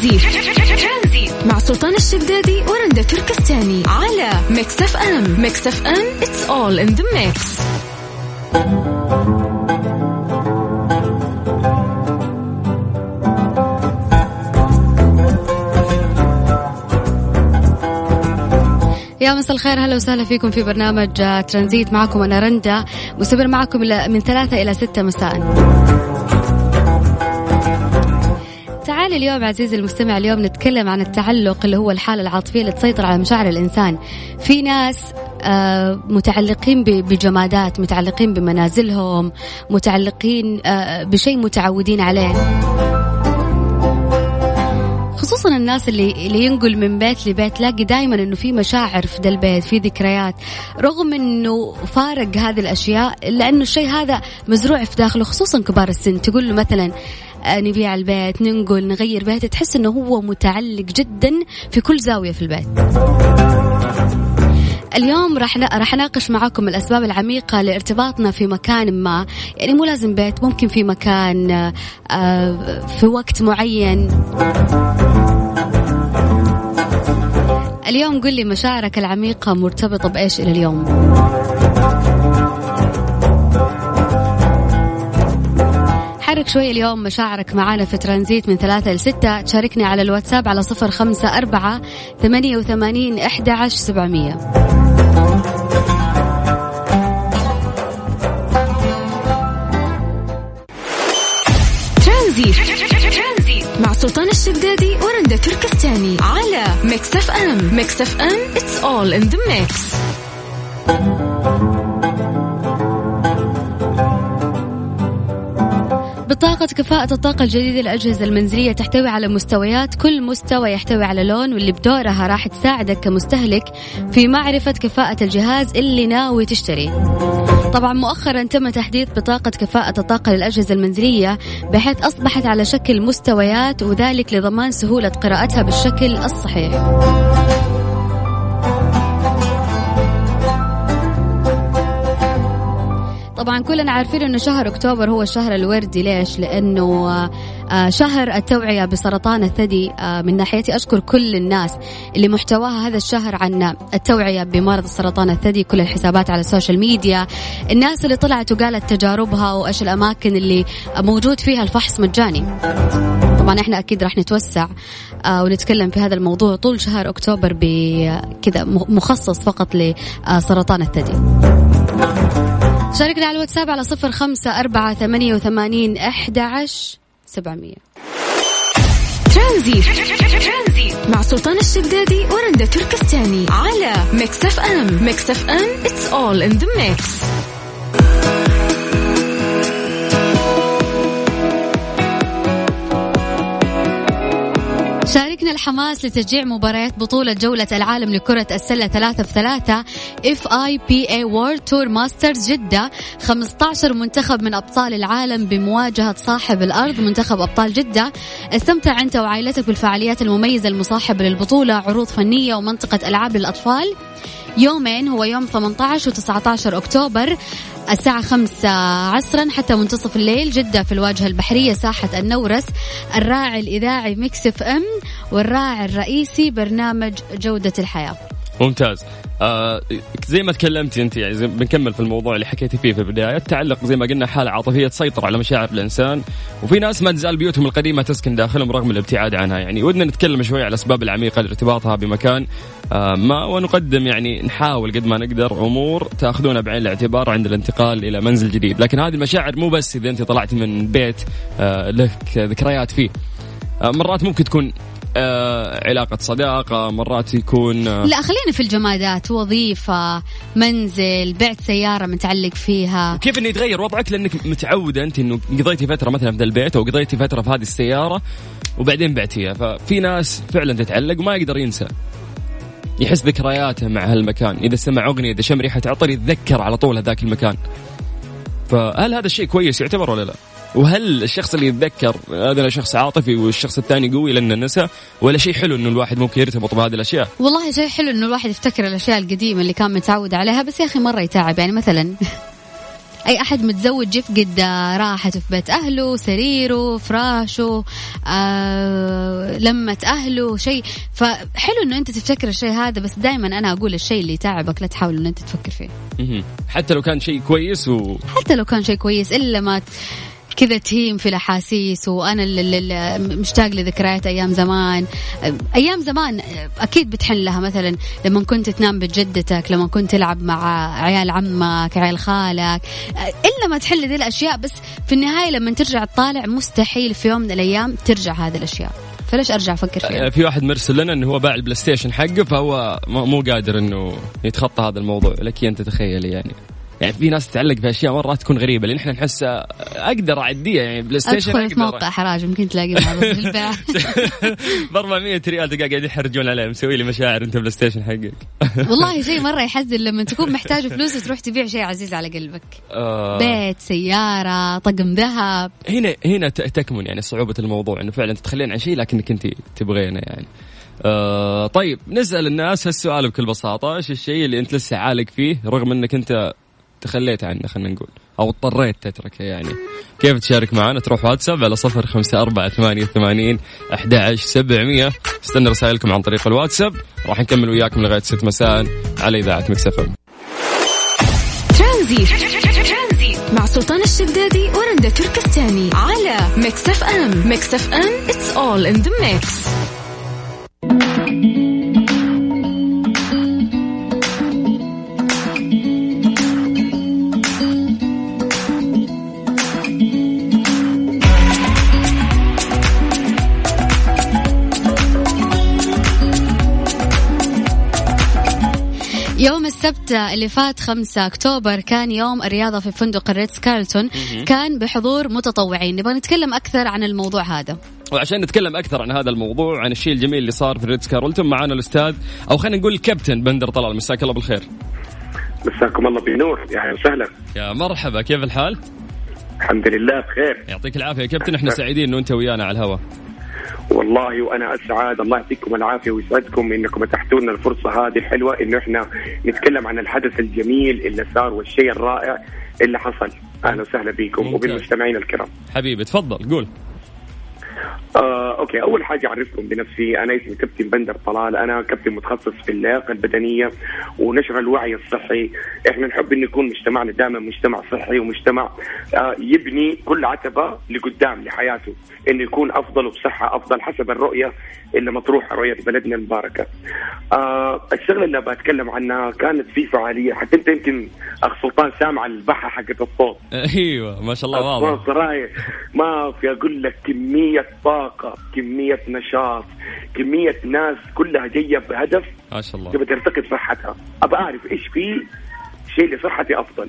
ترانزيت مع سلطان الشدادي ورندا تركستاني على ميكس اف ام. ميكس اف ام it's all in the mix. يا مساء الخير هلا وسهلا فيكم في برنامج ترانزيت معكم أنا رندا مستمر معكم من ثلاثة إلى ستة مساء. تعال اليوم عزيزي المستمع اليوم نتكلم عن التعلق اللي هو الحالة العاطفية اللي تسيطر على مشاعر الإنسان. في ناس آه، متعلقين بجمادات متعلقين بمنازلهم متعلقين آه، بشيء متعودين عليه. خصوصا الناس اللي اللي ينقل من بيت لبيت تلاقي دائما إنه في مشاعر في ذا البيت في ذكريات. رغم إنه فارق هذه الأشياء لأنه الشيء هذا مزروع في داخله خصوصا كبار السن. تقول له مثلا آه، نبيع البيت ننقل نغير بيت تحس إنه هو متعلق جدا في كل زاوية في البيت. اليوم راح راح أناقش معاكم الأسباب العميقة لارتباطنا في مكان ما. يعني مو لازم بيت ممكن في مكان آه، في وقت معين. اليوم قل لي مشاعرك العميقة مرتبطة بإيش إلى اليوم؟ حرك شوي اليوم مشاعرك معانا في ترانزيت من ثلاثة لستة تشاركني على الواتساب على صفر خمسة أربعة ثمانية وثمانين إحدى عشر سبعمية. تركستاني على ميكس اف ام ميكس اف ام it's all in the mix. بطاقة كفاءة الطاقة الجديدة للأجهزة المنزلية تحتوي على مستويات كل مستوى يحتوي على لون واللي بدورها راح تساعدك كمستهلك في معرفة كفاءة الجهاز اللي ناوي تشتريه. طبعا مؤخرا تم تحديث بطاقة كفاءة الطاقة للأجهزة المنزلية بحيث أصبحت على شكل مستويات وذلك لضمان سهولة قراءتها بالشكل الصحيح. طبعا كلنا عارفين إنه شهر أكتوبر هو الشهر الوردي. ليش؟ لأنه آه، شهر التوعية بسرطان الثدي آه، من ناحيتي أشكر كل الناس اللي محتواها هذا الشهر عن التوعية بمرض السرطان الثدي. كل الحسابات على ال social media. الناس اللي طلعت وقالت تجاربها وإيش الأماكن اللي موجود فيها الفحص مجاني. طبعا إحنا أكيد راح نتوسع آه، ونتكلم في هذا الموضوع طول شهر أكتوبر بكذا مخصص فقط لسرطان الثدي. شاركنا على الواتساب على صفر خمسة أربعة ثمانية وثمانين أحد سبعمية. ترانزيت مع سلطان الشدادي ورندا تركستاني على ميكس أف أم. ميكس أف أم it's all in the mix. شاركنا الحماس لتشجيع مباريات بطولة جولة العالم لكرة السلة ثلاثة في ثلاثة FIBA World Tour Masters جدة. 15 منتخب من أبطال العالم بمواجهة صاحب الأرض منتخب أبطال جدة. استمتع أنت وعائلتك بالفعاليات المميزة المصاحبة للبطولة عروض فنية ومنطقة ألعاب للأطفال. يومين هو يوم 18 و 19 أكتوبر الساعة خمسة عصرا حتى منتصف الليل جدة في الواجهة البحرية ساحة النورس الراعي الإذاعي ميكس اف ام والراعي الرئيسي برنامج جودة الحياة. ممتاز. آه زي ما تكلمتي انت يعني بنكمل في الموضوع اللي حكيتي فيه في البداية. التعلق زي ما قلنا حالة عاطفية تسيطر على مشاعر الإنسان وفي ناس ما تزال بيوتهم القديمة تسكن داخلهم رغم الابتعاد عنها. يعني ودنا نتكلم شوي على الأسباب العميقة لارتباطها بمكان آه ما ونقدم يعني نحاول قد ما نقدر أمور تأخذونها بعين الاعتبار عند الانتقال إلى منزل جديد. لكن هذه المشاعر مو بس إذا أنت طلعت من بيت آه لك ذكريات فيه. آه مرات ممكن تكون آه علاقة صداقة مرات يكون آه لا خلينا في الجمادات وظيفة منزل بعت سيارة متعلق فيها. كيف إنه يتغير وضعك؟ لأنك متعودة أنت إنه قضيتي فترة مثلا في البيت أو قضيتي فترة في هذه السيارة وبعدين بعتيها. ففي ناس فعلا تتعلق وما يقدر ينسى. يحس ذكرياته مع هالمكان. إذا سمع أغنية إذا شم ريحه عطر يتذكر على طول هذاك المكان. فهل هذا الشيء كويس يعتبر ولا لا؟ وهل الشخص اللي يتذكر هذا شخص عاطفي والشخص الثاني قوي لأنه نسى؟ ولا شيء حلو إنه الواحد ممكن يرتبط بهذه الأشياء؟ والله شيء حلو إنه الواحد يفتكر الأشياء القديمة اللي كان متعود عليها بس يا أخي مرة يتعب. يعني مثلا أي أحد متزوج يفقد راحته في بيت أهله سريره فراشه آه لمة أهله شيء. فحلو إنه أنت تفتكر الشيء هذا بس دائما أنا أقول الشيء اللي يتعبك لا تحاول انه أنت تفكر فيه. حتى لو كان شيء كويس و... حتى لو كان شيء كويس إلا ما كذا تهيم في الأحاسيس وأنا مشتاق لذكريات أيام زمان. أيام زمان أكيد بتحن لها مثلا لما كنت تنام بجدتك لما كنت تلعب مع عيال عمك عيال خالك إلا ما تحل ذي الأشياء. بس في النهاية لما ترجع تطالع مستحيل في يوم من الأيام ترجع هذه الأشياء. فليش أرجع أفكر فيها؟ في واحد مرسل لنا إنه هو باع البلاي ستيشن حقه فهو مو قادر إنه يتخطى هذا الموضوع. لك انت تخيلي يعني. يعني في ناس تتعلق في أشياء مرات تكون غريبة لأن إحنا نحس أقدر أعديها يعني بلاي ستيشن ادخل في موقع حراج ممكن تلاقي ب 400 ريال تلقى قاعد يحرجون عليه مسوي لي مشاعر أنت بلاي ستيشن حقك. والله شيء مرة يحزن لما تكون محتاج فلوس وتروح تبيع شيء عزيز على قلبك. آه. بيت سيارة طقم ذهب. هنا هنا تكمن يعني صعوبة الموضوع إنه فعلا تتخلين عن شيء لكنك أنت تبغينه يعني. آه طيب نسأل الناس هالسؤال بكل بساطة إيش الشيء اللي أنت لسه عالق فيه رغم إنك أنت تخليت عنه خلينا نقول. أو اضطريت تتركه يعني. كيف تشارك معنا؟ تروح واتساب على صفر خمسة أربعة ثمانية ثمانين أحد سبعمية. استنى رسائلكم عن طريق الواتساب. راح نكمل وياكم لغاية ست مساء على إذاعة Mix FM Tranzit. مع سلطان الشدادي ورندا تركستاني على Mix FM. Mix FM it's all in the mix. يوم السبت اللي فات 5 أكتوبر كان يوم الرياضة في فندق ال Ritz Carlton. كان بحضور متطوعين. نبغى نتكلم أكثر عن الموضوع هذا. وعشان نتكلم أكثر عن هذا الموضوع عن الشيء الجميل اللي صار في ال Ritz Carlton معنا الأستاذ أو خلينا نقول الكابتن بندر طلال. مساك الله بالخير. مساكم الله بالنور يا أهلا وسهلا. يا مرحبا. كيف الحال؟ الحمد لله بخير. يعطيك العافية. يا كابتن إحنا سعيدين إنه أنت ويانا على الهواء. والله وأنا أسعد. الله يعطيكم العافية ويسعدكم إنكم اتحتوا لنا الفرصة هذه الحلوة إنه إحنا نتكلم عن الحدث الجميل اللي صار والشيء الرائع اللي حصل. أهلا وسهلا بكم وبالمستمعين الكرام. حبيبي تفضل قول. آه، أوكي أول حاجة أعرفكم بنفسي أنا اسمي كابتن بندر طلال أنا كابتن متخصص في اللياقة البدنية ونشر الوعي الصحي. إحنا نحب إن يكون مجتمعنا دائما مجتمع صحي ومجتمع آه يبني كل عتبة لقدام لحياته انه يكون أفضل وبصحة أفضل حسب الرؤية اللي مطروحة رؤية بلدنا المباركة. آه الشغلة اللي بتكلم عنها كانت في فعالية حتى أنت يمكن أخ سلطان سامع البحة حقت الصوت. أيوه ما شاء الله واضح. ما في أقول لك كمية طاقة كمية نشاط كمية ناس كلها جاية بهدف ما شاء الله. تبغى ترتقي صحتها أبى أعرف إيش في شيء لصحتي أفضل.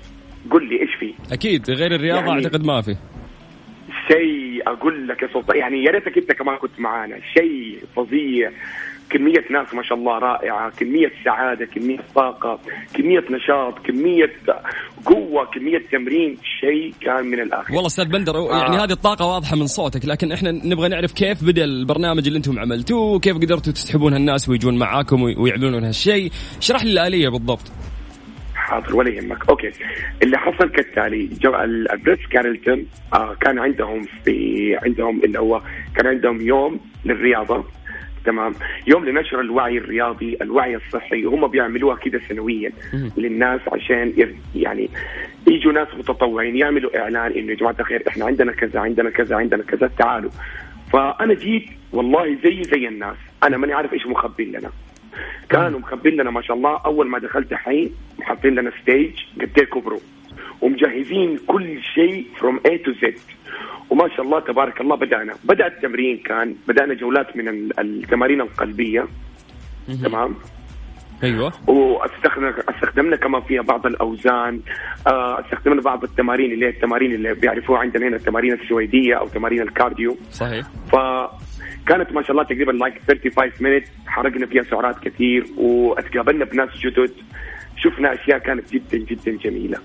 قل لي إيش في. أكيد غير الرياضة يعني أعتقد ما في. شيء أقول لك يا سلطان يعني يا ريتك أنت كمان كنت معانا. شيء فظيع. كمية ناس ما شاء الله رائعة كمية سعادة كمية طاقة كمية نشاط كمية قوة كمية تمرين شيء كان من الآخر. والله أستاذ بندر آه. يعني هذه الطاقة واضحة من صوتك لكن إحنا نبغى نعرف كيف بدأ البرنامج اللي أنتم عملتوه كيف قدرتوا تسحبون هالناس ويجون معاكم ويعملون هالشيء. اشرح لي الآلية بالضبط. حاضر ولا يهمك. أوكي. اللي حصل كالتالي ال Ritz Carlton آه كان عندهم في عندهم اللي هو كان عندهم يوم للرياضة. تمام. يوم لنشر الوعي الرياضي الوعي الصحي وهم بيعملوها كده سنويا للناس عشان يعني يجوا ناس متطوعين يعملوا إعلان إنه يا جماعة الخير إحنا عندنا كذا عندنا كذا عندنا كذا تعالوا. فأنا جيت والله زي زي الناس. أنا ماني عارف إيش مخبين لنا. كانوا مخبين لنا ما شاء الله أول ما دخلت حين حاطين لنا stage قد كبروا. ومجهزين كل شيء from A to Z وما شاء الله تبارك الله بدأنا. بدأ التمرين كان بدأنا جولات من التمارين القلبية. تمام؟ أيوه. واستخدمنا أستخدمنا كمان فيها بعض الأوزان. آه، أستخدمنا بعض التمارين اللي هي التمارين اللي بيعرفوها عندنا هنا التمارين السويدية أو تمارين ال cardio. صحيح. فكانت ما شاء الله تقريبا like 35 minute حرقنا فيها سعرات كثير واتقابلنا بناس جدد. شفنا أشياء كانت جدا جدا جميلة.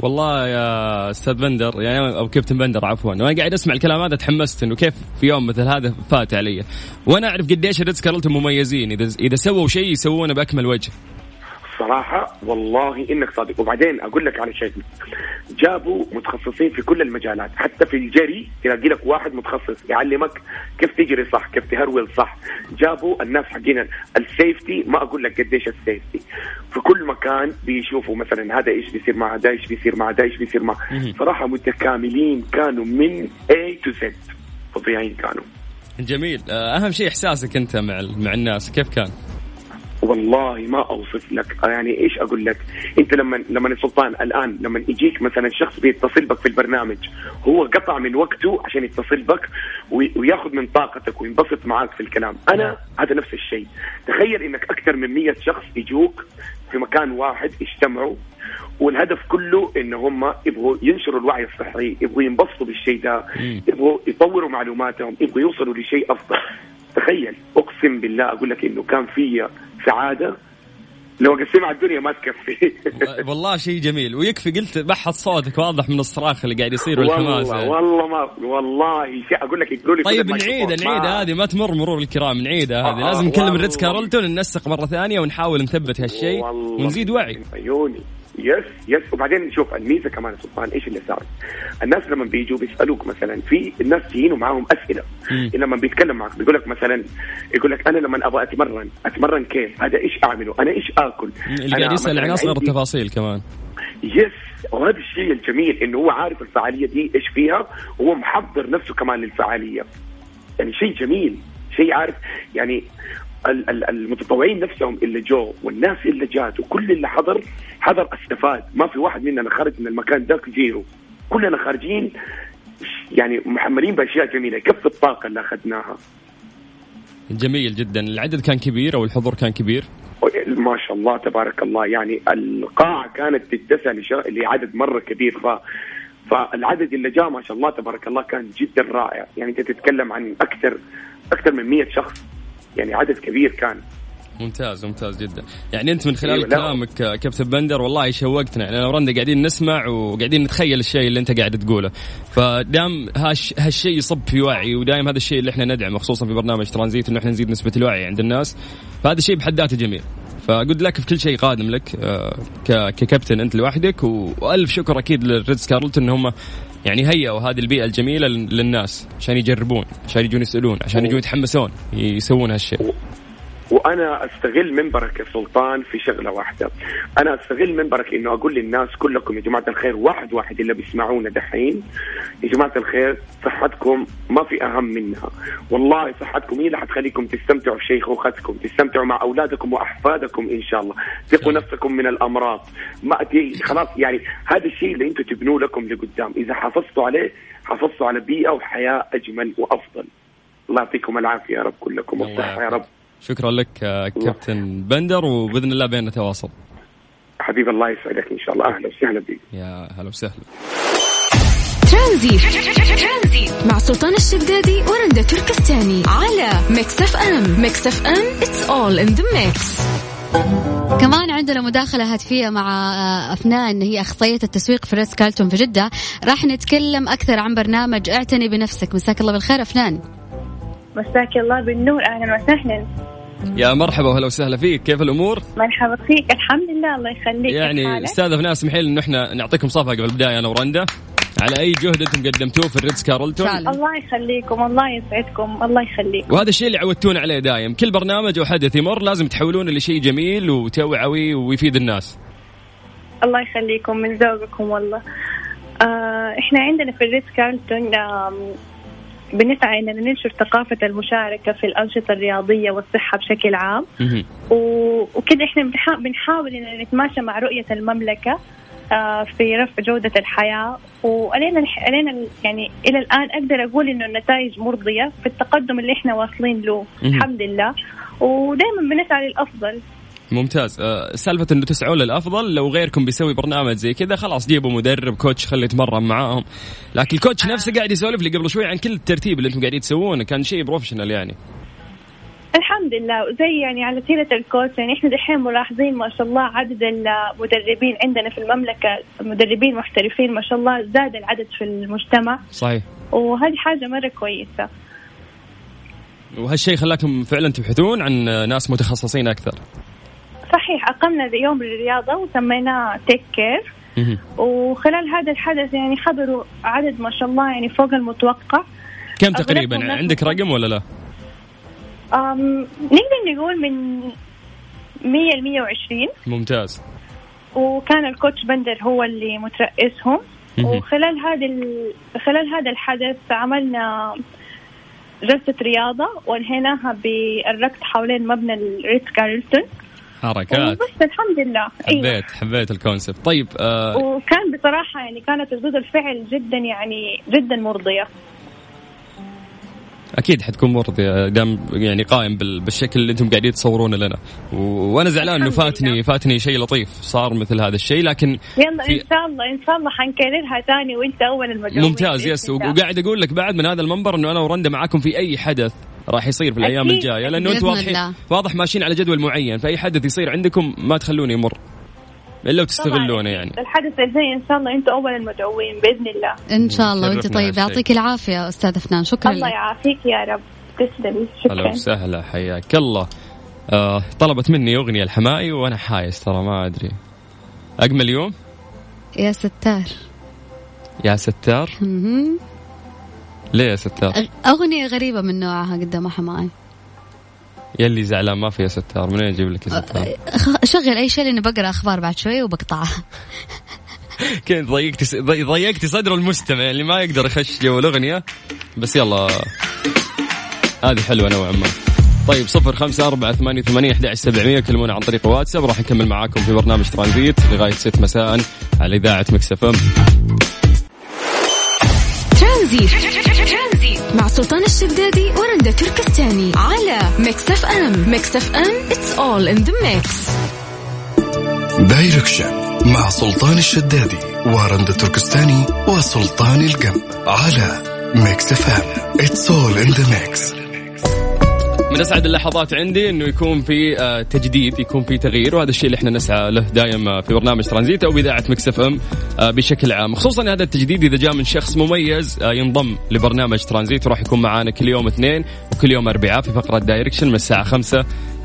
والله يا أستاذ بندر يعني أو كابتن بندر عفوا وأنا قاعد أسمع الكلام هذا تحمست انه كيف في يوم مثل هذا فات علي. وأنا أعرف قديش ال Ritz Carlton مميزين إذا إذا سووا شيء يسوونه بأكمل وجه. صراحة والله إنك صادق. وبعدين أقول لك على شيء. جابوا متخصصين في كل المجالات. حتى في الجري تلاقي لك واحد متخصص يعلمك كيف تجري صح كيف تهرول صح. جابوا الناس حقين السيفتي ما أقول لك قديش السيفتي. في كل مكان بيشوفوا مثلا هذا إيش بيصير مع هذا إيش بيصير مع هذا إيش بيصير مع صراحة متكاملين كانوا من A to Z. فظيعين كانوا. جميل. أهم شيء إحساسك أنت مع مع الناس كيف كان؟ والله ما أوصف لك. يعني إيش أقول لك؟ أنت لما لما السلطان الآن لما يجيك مثلا شخص بيتصل بك في البرنامج هو قطع من وقته عشان يتصل بك وياخذ من طاقتك وينبسط معك في الكلام. أنا هذا نفس الشيء. تخيل إنك أكثر من 100 شخص يجوك في مكان واحد يجتمعوا والهدف كله إن هم يبغوا ينشروا الوعي الصحي يبغوا ينبسطوا بالشيء ده يبغوا يطوروا معلوماتهم يبغوا يوصلوا لشيء أفضل. تخيل أقسم بالله أقول لك إنه كان في سعادة. لو اقسمها على الدنيا ما تكفي. والله شيء جميل. ويكفي قلت بحة صوتك واضح من الصراخ اللي قاعد يصير والحماس. والله والله ما والله شيء أقول لك يقولوا لي طيب نعيد نعيد هذه ما تمر مرور الكرام نعيدها هذه. آه لازم نكلم ال Ritz Carlton ننسق مرة ثانية ونحاول نثبت هالشيء ونزيد وعي. عيوني yes yes وبعدين نشوف الميزة كمان سلطان إيش اللي صار؟ الناس لما بيجوا بيسألوك مثلا في الناس تجيني ومعاهم أسئلة. لما بيتكلم معك بيقول لك مثلا يقول لك أنا لما أبغى أتمرن أتمرن كيف؟ هذا إيش أعمله؟ أنا إيش آكل؟ اللي قاعد يسال عن أصغر التفاصيل كمان. yes وهذا الشيء الجميل إنه هو عارف الفعالية دي إيش فيها وهو محضر نفسه كمان للفعالية. يعني شيء جميل شيء عارف. يعني المتطوعين نفسهم اللي جو والناس اللي جات وكل اللي حضر حضر استفاد ما في واحد مننا خرج من المكان ذاك zero. كلنا خارجين يعني محملين بأشياء جميلة. كيف الطاقة اللي أخذناها. جميل جدا. العدد كان كبير أو الحضور كان كبير؟ ما شاء الله تبارك الله. يعني القاعة كانت تتسع لعدد مرة كبير. ف فالعدد اللي جاء ما شاء الله تبارك الله كان جدا رائع. يعني أنت تتكلم عن أكثر أكثر من 100 شخص. يعني عدد كبير كان. ممتاز ممتاز جدا. يعني أنت من خلال كلامك كابتن بندر والله شوقتنا. يعني أنا ورندا قاعدين نسمع وقاعدين نتخيل الشيء اللي أنت قاعد تقوله. فدام هاش هالشيء يصب في وعي ودائما هذا الشيء اللي إحنا ندعمه خصوصا في برنامج ترانزيت إنه إحنا نزيد نسبة الوعي عند الناس. فهذا الشيء بحد ذاته جميل. فقلت لك في كل شيء قادم لك آه، ككابتن أنت لوحدك وألف شكر أكيد للريدز كارلتون إن هم يعني هيئوا هذه البيئة الجميلة للناس عشان يجربون عشان يجون يسألون عشان يجون يتحمسون يسوون هالشيء. وأنا أستغل منبرك يا سلطان في شغلة واحدة. أنا أستغل منبرك إنه أقول للناس كلكم يا جماعة الخير واحد واحد اللي بيسمعونا دحين. يا جماعة الخير صحتكم ما في أهم منها. والله صحتكم هي اللي حتخليكم تستمتعوا في شيخوختكم تستمتعوا مع أولادكم وأحفادكم إن شاء الله. تقوا نفسكم من الأمراض. ما خلاص يعني هذا الشيء اللي أنتم تبنوه لكم لقدام. إذا حافظتوا عليه حافظتوا على بيئة وحياة أجمل وأفضل. الله يعطيكم العافية يا رب كلكم. والصحة يا رب. شكرا لك كابتن بندر وبإذن الله بيننا تواصل. حبيبي الله يسعدك إن شاء الله. أهلا وسهلا بك يا هلا وسهلا. ترانزي مع سلطان الشدادي ورندا تركستاني على Mix FM Mix FM it's all in the mix كمان عندنا مداخلة هاتفية مع أفنان هي أخصائية التسويق في Ritz Carlton في جدة. راح نتكلم أكثر عن برنامج. اعتني بنفسك. مساك الله بالخير أفنان. مساك الله بالنور أهلا وسهلا. يا مرحبا وهلا وسهلا فيك كيف الأمور؟ مرحبا فيك الحمد لله الله يخليك. يعني أستاذ ناس اسمحي لي انه إحنا نعطيكم صفقه قبل البداية أنا ورندا. على أي جهد أنتم قدمتوه في ال Ritz Carlton؟ الله يخليكم الله يسعدكم الله يخليكم. وهذا الشيء اللي عودتونا عليه دايم. كل برنامج أو حدث يمر لازم تحولونه لشيء جميل وتوعوي ويفيد الناس. الله يخليكم من ذوقكم والله. آه إحنا عندنا في ال Ritz Carlton بنسعى إننا ننشر ثقافة المشاركة في الأنشطة الرياضية والصحة بشكل عام. وكذا إحنا بنحاول إننا نتماشى مع رؤية المملكة آه، في رفع جودة الحياة. وألينا ألينا يعني إلى الآن أقدر أقول إنه النتائج مرضية في التقدم اللي إحنا واصلين له. الحمد لله. ودائما بنسعى للأفضل. ممتاز. أه سالفة إنه تسعون للأفضل لو غيركم بيسوي برنامج زي كذا خلاص جيبوا مدرب coach خليه يتمرن معاهم. لكن ال coach نفسه قاعد يسولف لي قبل شوي عن كل الترتيب اللي أنتم قاعدين تسوونه. كان شيء professional يعني. الحمد لله. وزي يعني على سيرة الكوتش يعني إحنا دحين ملاحظين ما شاء الله عدد المدربين عندنا في المملكة مدربين محترفين ما شاء الله زاد العدد في المجتمع. صحيح. وهذه حاجة مرة كويسة. وهالشيء خلاكم فعلا تبحثون عن ناس متخصصين أكثر. صحيح أقمنا يوم الرياضه وسميناه تيك كير. وخلال هذا الحدث يعني حضروا عدد ما شاء الله يعني فوق المتوقع كم تقريبا عندك. رقم ولا لا؟ نقدر نقول من 100 ل 120 ممتاز وكان الكوتش بندر هو اللي مترأسهم. وخلال هذا ال... خلال هذا الحدث عملنا جلسة رياضة وانهيناها بالركض حوالين مبنى الريتز كارلتون حركات. وبس الحمد لله. أيوه حبيت حبيت الكونسبت طيب آه وكان بصراحة يعني كانت ردود الفعل جدا يعني جدا مرضية. أكيد حتكون مرضي دام يعني قائم بال- بالشكل اللي أنتم قاعدين تصورونه لنا و... وأنا زعلان إنه فاتني لله. فاتني شيء لطيف صار مثل هذا الشيء لكن يلا في- إن شاء الله إن شاء الله حنكررها ثاني وأنت أول المدعوين ممتاز يس. وقاعد أقول لك بعد من هذا المنبر إنه أنا ورندا معاكم في أي حدث راح يصير في الأيام أكيد. الجاية لأنه أنتم واضحين. واضح ماشيين على جدول معين فأي حدث يصير عندكم ما تخلونه يمر إلا وتستغلونه يعني. الحدث الجاي إن شاء الله أنتم أول المدعوين بإذن الله. إن شاء الله. وأنت طيب. يعطيك العافية أستاذة أفنان شكرا الله يعافيك يا رب. تسلمي هلا شكرا وسهلا. حياك الله. آه طلبت مني أغنية الحمائي وأنا حايس ترى ما أدري. أجمل يوم؟ يا ستار. يا ستار. ليه يا ستار؟ أغنية غريبة من نوعها قدام حماي يلي زعلان ما في يا ستار منين أجيب لك يا ستار أخ- شغل أي شيء لأني بقرأ أخبار بعد شوي وبقطعها كنت ضيقتي س- ضي- ضيقتي صدر المستمع اللي ما يقدر يخش جو الأغنية. بس يلا. هذه حلوة نوعا ما. طيب صفر خمسة أربعة ثمانية ثمانية أحد سبعمية كلمونا عن طريق واتساب. راح نكمل معاكم في برنامج ترانزيت لغاية ست مساء على إذاعة Mix FM. Tranzit. مع سلطان الشدادي ورندا تركستاني على Mix FM Mix FM it's all in the mix. direction مع سلطان الشدادي ورندا تركستاني وسلطان القلب على ميكس اف ام it's all in the mix من اسعد اللحظات عندي إنه يكون في آه، تجديد يكون في تغيير وهذا الشيء اللي إحنا نسعى له دائما في برنامج ترانزيت أو بإذاعة مكس إف إم آه، بشكل عام. خصوصا هذا التجديد إذا جاء من شخص مميز آه، ينضم لبرنامج ترانزيت وراح يكون معانا كل يوم اثنين وكل يوم أربعاء في فقرة direction من الساعة خمسة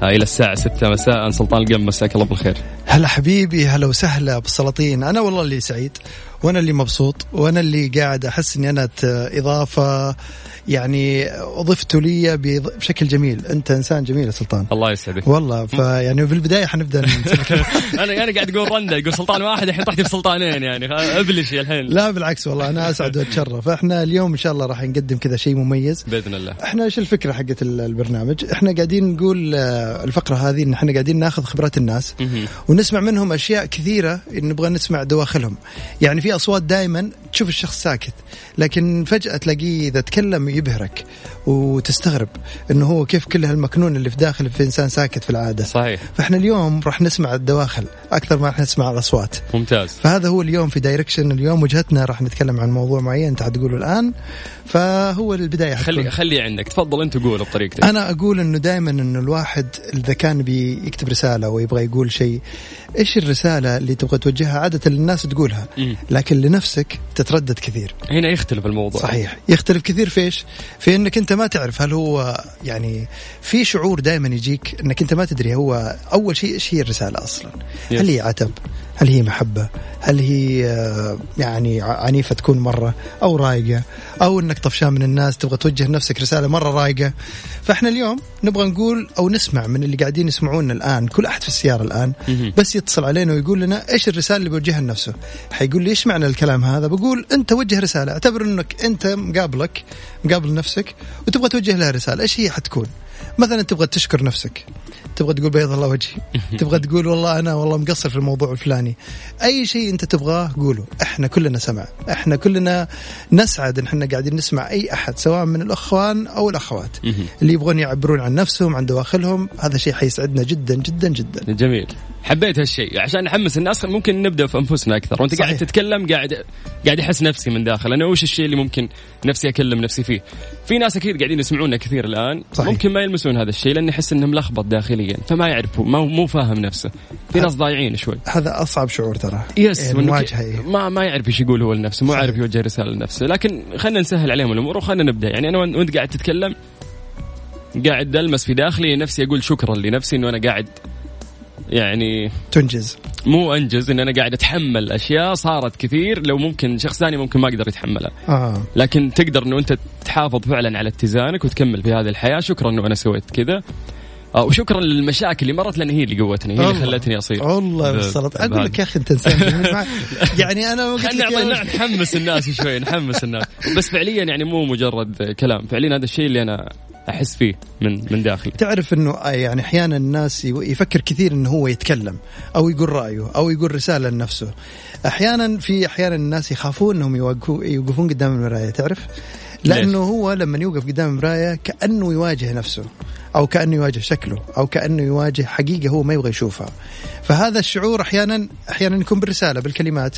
آه، إلى الساعة ستة مساء. سلطان القم مساك الله بالخير. هلا حبيبي هلا وسهلا بالسلاطين أنا والله اللي سعيد. وأنا اللي مبسوط وأنا اللي قاعد أحس إني أنا إضافة يعني اضفته لي بشكل جميل. أنت إنسان جميل يا سلطان. الله يسعدك. والله فيعني في البداية حنبدأ أنا أنا قاعد أقول رندا يقول سلطان واحد الحين طحتي في سلطانين يعني ابلشي الحين. لا بالعكس والله أنا أسعد وأتشرف. إحنا اليوم إن شاء الله راح نقدم كذا شيء مميز. بإذن الله. إحنا إيش الفكرة حقت ال- البرنامج؟ إحنا قاعدين نقول آه، الفقرة هذه إن إحنا قاعدين ناخذ خبرات الناس. ونسمع منهم أشياء كثيرة نبغى نسمع دواخلهم. يعني في أصوات دائما تشوف الشخص ساكت لكن فجأة تلاقيه إذا تكلم يبهرك وتستغرب إنه هو كيف كل هالمكنون اللي في داخل في إنسان ساكت في العادة. صحيح. فإحنا اليوم راح نسمع الدواخل أكثر ما راح نسمع الأصوات. ممتاز. فهذا هو اليوم في دايركشن اليوم وجهتنا راح نتكلم عن موضوع معين أنت حتقوله الآن. فهو البداية حتكون خلي خلي عندك. تفضل أنت قول بطريقتك أنا أقول إنه دائما إنه الواحد إذا كان بيكتب رسالة ويبغى يقول شيء إيش الرسالة اللي تبغى توجهها؟ عادة للناس تقولها. لكن لنفسك تتردد كثير. هنا يختلف الموضوع. صحيح. يختلف كثير في إيش؟ في إنك أنت ما تعرف هل هو يعني في شعور دائما يجيك إنك أنت ما تدري هو أول شيء إيش هي الرسالة أصلا؟ يس. هل هي عتب؟ هل هي محبة؟ هل هي آه، يعني ع- عنيفة تكون مرة أو رايقة؟ أو إنك طفشان من الناس تبغى توجه لنفسك رسالة مرة رايقة؟ فإحنا اليوم نبغى نقول أو نسمع من اللي قاعدين يسمعونا الآن كل أحد في السيارة الآن مهم. بس يتصل علينا ويقول لنا إيش الرسالة اللي بيوجهها لنفسه؟ حيقول لي إيش معنى الكلام هذا؟ بقول أنت وجه رسالة أعتبر إنك أنت مقابلك مقابل نفسك وتبغى توجه لها رسالة إيش هي حتكون؟ مثلا تبغى تشكر نفسك تبغى تقول بيض الله وجهي تبغى تقول والله أنا والله مقصر في الموضوع الفلاني. أي شيء أنت تبغاه قوله إحنا كلنا سمع إحنا كلنا نسعد إن إحنا قاعدين نسمع أي أحد سواء من الأخوان أو الأخوات. اللي يبغون يعبرون عن نفسهم عن دواخلهم هذا شيء حيسعدنا جدا جدا جدا. جميل. حبيت هالشيء. عشان نحمس الناس ممكن نبدأ في أنفسنا أكثر. وأنت قاعد صحيح. تتكلم قاعد قاعد احس نفسي من داخل. أنا وش الشيء اللي ممكن نفسي أكلم نفسي فيه؟ في ناس أكيد قاعدين يسمعونا كثير الآن. صحيح. ممكن ما يلمسون هذا الشيء لأن يحس انه ملخبط داخليا. فما يعرفوا ما مو فاهم نفسه. في ناس ضايعين شوي. هذا أصعب شعور ترى. يس يعني. ما ما يعرف إيش يقول هو لنفسه مو. عارف يوجه رسالة لنفسه. لكن خلينا نسهل عليهم الأمور وخلينا نبدأ. يعني أنا وأنت قاعد تتكلم قاعد ألمس في داخلي نفسي أقول شكرا لنفسي إنه أنا قاعد يعني تنجز. مو أنجز إن أنا قاعد أتحمل أشياء صارت كثير لو ممكن شخص ثاني ممكن ما يقدر يتحملها. آه. لكن تقدر إنه أنت تحافظ فعلا على اتزانك وتكمل في هذه الحياة. شكرا إنه أنا سويت كذا. آه، وشكرا للمشاكل اللي مرت لأن هي اللي قوتني هي اللي. خلتني أصير. والله ب- بالصلاة. أقول. لك يا أخي أنت إنسان يعني أنا خلينا نحمس الناس شوي نحمس الناس. بس فعليا يعني مو مجرد كلام. فعليا هذا الشيء اللي أنا أحس فيه من من داخلي. تعرف إنه آه، يعني أحيانا الناس يفكر كثير إنه هو يتكلم أو يقول رأيه أو يقول رسالة لنفسه. أحيانا في أحيانا الناس يخافون إنهم يوقفوا يوقفون قدام المراية تعرف؟ لأنه هو لما يوقف قدام المراية كأنه يواجه نفسه أو كأنه يواجه شكله أو كأنه يواجه حقيقة هو ما يبغى يشوفها. فهذا الشعور أحيانا أحيانا يكون بالرسالة بالكلمات.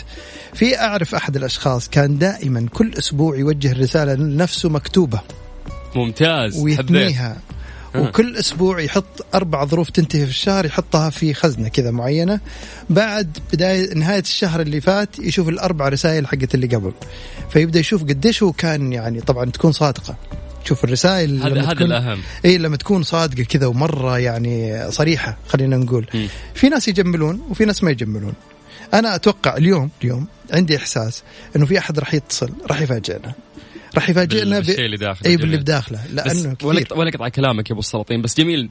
في أعرف أحد الأشخاص كان دائما كل أسبوع يوجه رسالة لنفسه مكتوبة. ممتاز ويثنيها. آه. وكل أسبوع يحط أربع ظروف تنتهي في الشهر يحطها في خزنة كذا معينة. بعد بداية نهاية الشهر اللي فات يشوف الأربع رسائل حقت اللي قبل. فيبدأ يشوف قديش هو كان يعني طبعا تكون صادقة. شوف الرسائل هذا هذا تكون- الأهم. إي لما تكون صادقة كذا ومرة يعني صريحة خلينا نقول. مم. في ناس يجملون وفي ناس ما يجملون. أنا أتوقع اليوم اليوم عندي إحساس إنه في أحد راح يتصل راح يفاجئنا. راح يفاجئنا. بالشيء اللي داخله اي. باللي بداخله لأنه ولا كثير. ولا أقطع كلامك يا أبو السلاطين بس جميل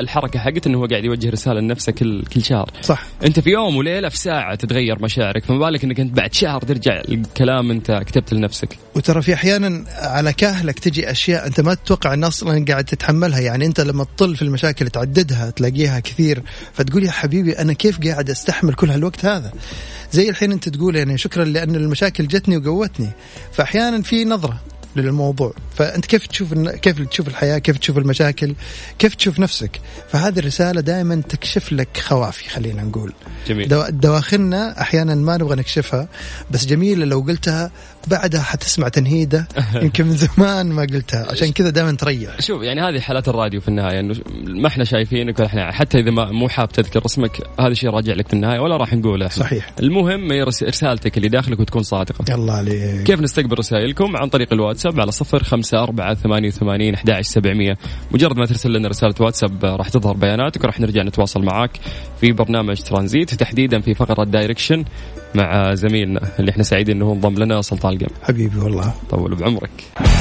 الحركة حقت إنه هو قاعد يوجه رسالة لنفسه كل كل شهر. صح. أنت في يوم وليلة في ساعة تتغير مشاعرك فما بالك إنك أنت بعد شهر ترجع الكلام أنت كتبت لنفسك؟ وترى في أحيانا على كاهلك تجي أشياء أنت ما تتوقع إن أصلا قاعد تتحملها. يعني أنت لما تطل في المشاكل تعددها تلاقيها كثير فتقول يا حبيبي أنا كيف قاعد أستحمل كل هالوقت هذا؟ زي الحين انت تقول يعني شكرا لأن المشاكل جتني وقوتني. فاحيانا في نظرة للموضوع. فأنت كيف تشوف كيف تشوف الحياة؟ كيف تشوف المشاكل؟ كيف تشوف نفسك؟ فهذه الرسالة دائما تكشف لك خوافي خلينا نقول. جميل. دوا- دواخلنا أحيانا ما نبغى نكشفها بس جميلة لو قلتها بعدها حتسمع تنهيده. يمكن من زمان ما قلتها. عشان كذا دائما تريح. شوف يعني هذه حالات الراديو في النهاية إنه ما إحنا شايفينك إحنا حتى إذا ما مو حاب تذكر اسمك هذا شيء راجع لك في النهاية ولا راح نقوله. إحنا صحيح. المهم هي رس- رسالتك اللي داخلك وتكون صادقة. يلا عليك. كيف نستقبل رسائلكم؟ عن طريق الواتساب على صفر خمسة أربعة ثمانية وثمانين أحد سبعمية. مجرد ما ترسل لنا رسالة واتساب راح تظهر بياناتك وراح نرجع نتواصل معك في برنامج ترانزيت تحديدا في فقرة direction مع زميلنا اللي إحنا سعيدين إنه هو انضم لنا سلطان القم حبيبي والله. طول بعمرك.